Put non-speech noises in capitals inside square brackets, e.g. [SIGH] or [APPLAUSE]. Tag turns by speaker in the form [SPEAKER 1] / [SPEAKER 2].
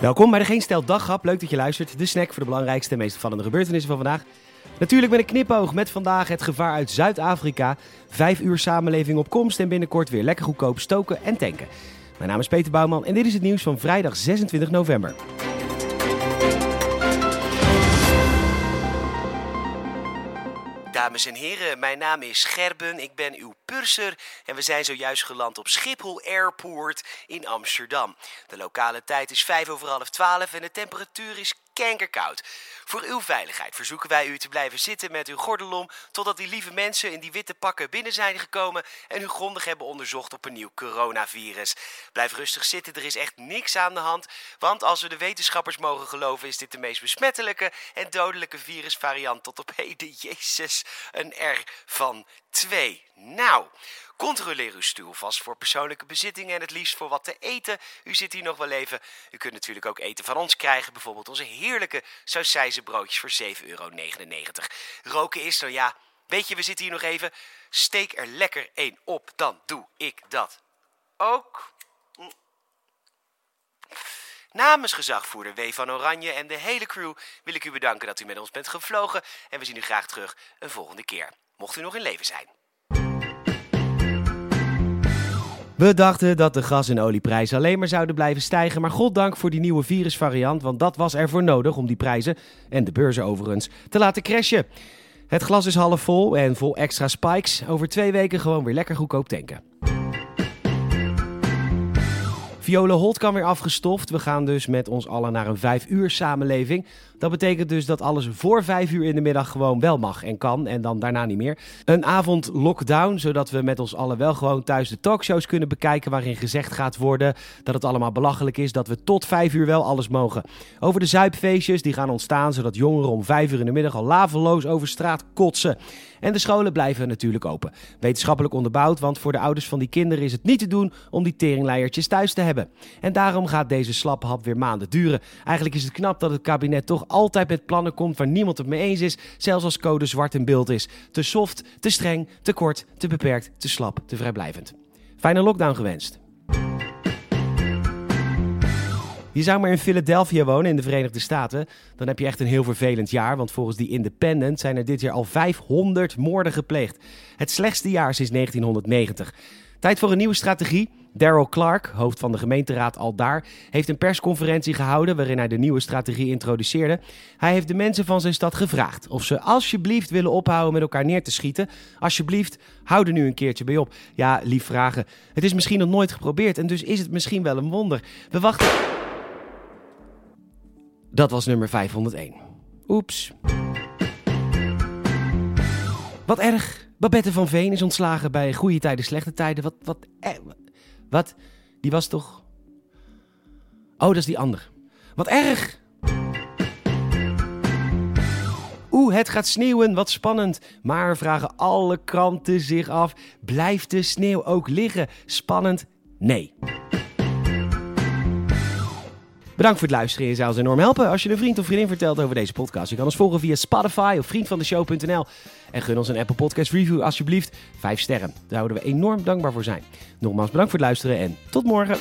[SPEAKER 1] Welkom bij de Geen Stel Daghap. Leuk dat je luistert. De snack voor de belangrijkste en meest opvallende gebeurtenissen van vandaag. Natuurlijk met een knipoog met vandaag het gevaar uit Zuid-Afrika. Vijf uur samenleving op komst en binnenkort weer lekker goedkoop stoken en tanken. Mijn naam is Peter Bouwman en dit is het nieuws van vrijdag 26 november. Dames en heren, mijn naam is Gerben, ik ben uw purser en we zijn zojuist geland op Schiphol Airport in Amsterdam. De lokale tijd is 5 over half 12 en de temperatuur is kenkerkoud. Voor uw veiligheid verzoeken wij u te blijven zitten met uw gordel om totdat die lieve mensen in die witte pakken binnen zijn gekomen en u grondig hebben onderzocht op een nieuw coronavirus. Blijf rustig zitten, er is echt niks aan de hand, want als we de wetenschappers mogen geloven is dit de meest besmettelijke en dodelijke virusvariant tot op heden. [LAUGHS] Jezus, een R van 2. Nou, controleer uw stoel vast voor persoonlijke bezittingen en het liefst voor wat te eten. U zit hier nog wel even. U kunt natuurlijk ook eten van ons krijgen, bijvoorbeeld onze heerlijke sausijzenbroodjes voor 7,99 euro. Roken is dan ja, weet je, we zitten hier nog even. Steek er lekker één op, dan doe ik dat ook. Namens gezagvoerder W. van Oranje en de hele crew wil ik u bedanken dat u met ons bent gevlogen. En we zien u graag terug een volgende keer. Mocht u nog in leven zijn. We dachten dat de gas- en olieprijzen alleen maar zouden blijven stijgen. Maar goddank voor die nieuwe virusvariant, want dat was ervoor nodig om die prijzen, en de beurzen overigens, te laten crashen. Het glas is half vol en vol extra spikes. Over twee weken gewoon weer lekker goedkoop tanken. Viola Holt kan weer afgestoft. We gaan dus met ons allen naar een vijf uur samenleving. Dat betekent dus dat alles voor vijf uur in de middag gewoon wel mag en kan en dan daarna niet meer. Een avond lockdown, zodat we met ons allen wel gewoon thuis de talkshows kunnen bekijken waarin gezegd gaat worden dat het allemaal belachelijk is dat we tot vijf uur wel alles mogen. Over de zuipfeestjes die gaan ontstaan zodat jongeren om vijf uur in de middag al laveloos over straat kotsen. En de scholen blijven natuurlijk open. Wetenschappelijk onderbouwd, want voor de ouders van die kinderen is het niet te doen om die teringleiertjes thuis te hebben. En daarom gaat deze slaphap weer maanden duren. Eigenlijk is het knap dat het kabinet toch altijd met plannen komt waar niemand het mee eens is, zelfs als code zwart in beeld is. Te soft, te streng, te kort, te beperkt, te slap, te vrijblijvend. Fijne lockdown gewenst. Je zou maar in Philadelphia wonen in de Verenigde Staten. Dan heb je echt een heel vervelend jaar, want volgens die Independent zijn er dit jaar al 500 moorden gepleegd. Het slechtste jaar sinds 1990. Tijd voor een nieuwe strategie. Daryl Clark, hoofd van de gemeenteraad al daar, heeft een persconferentie gehouden waarin hij de nieuwe strategie introduceerde. Hij heeft de mensen van zijn stad gevraagd of ze alsjeblieft willen ophouden met elkaar neer te schieten. Alsjeblieft, hou er nu een keertje bij op. Ja, lief vragen. Het is misschien nog nooit geprobeerd en dus is het misschien wel een wonder. We wachten. Dat was nummer 501. Oeps. Wat erg. Babette van Veen is ontslagen bij goede tijden, slechte tijden. Wat, wat, eh, wat? Die was toch... Oh, dat is die ander. Wat erg. Oeh, het gaat sneeuwen, wat spannend. Maar vragen alle kranten zich af, blijft de sneeuw ook liggen? Spannend? Nee. Bedankt voor het luisteren. Je zou ons enorm helpen als je een vriend of vriendin vertelt over deze podcast. Je kan ons volgen via Spotify of vriendvandeshow.nl. En gun ons een Apple Podcast review alsjeblieft. Vijf sterren. Daar zouden we enorm dankbaar voor zijn. Nogmaals bedankt voor het luisteren en tot morgen.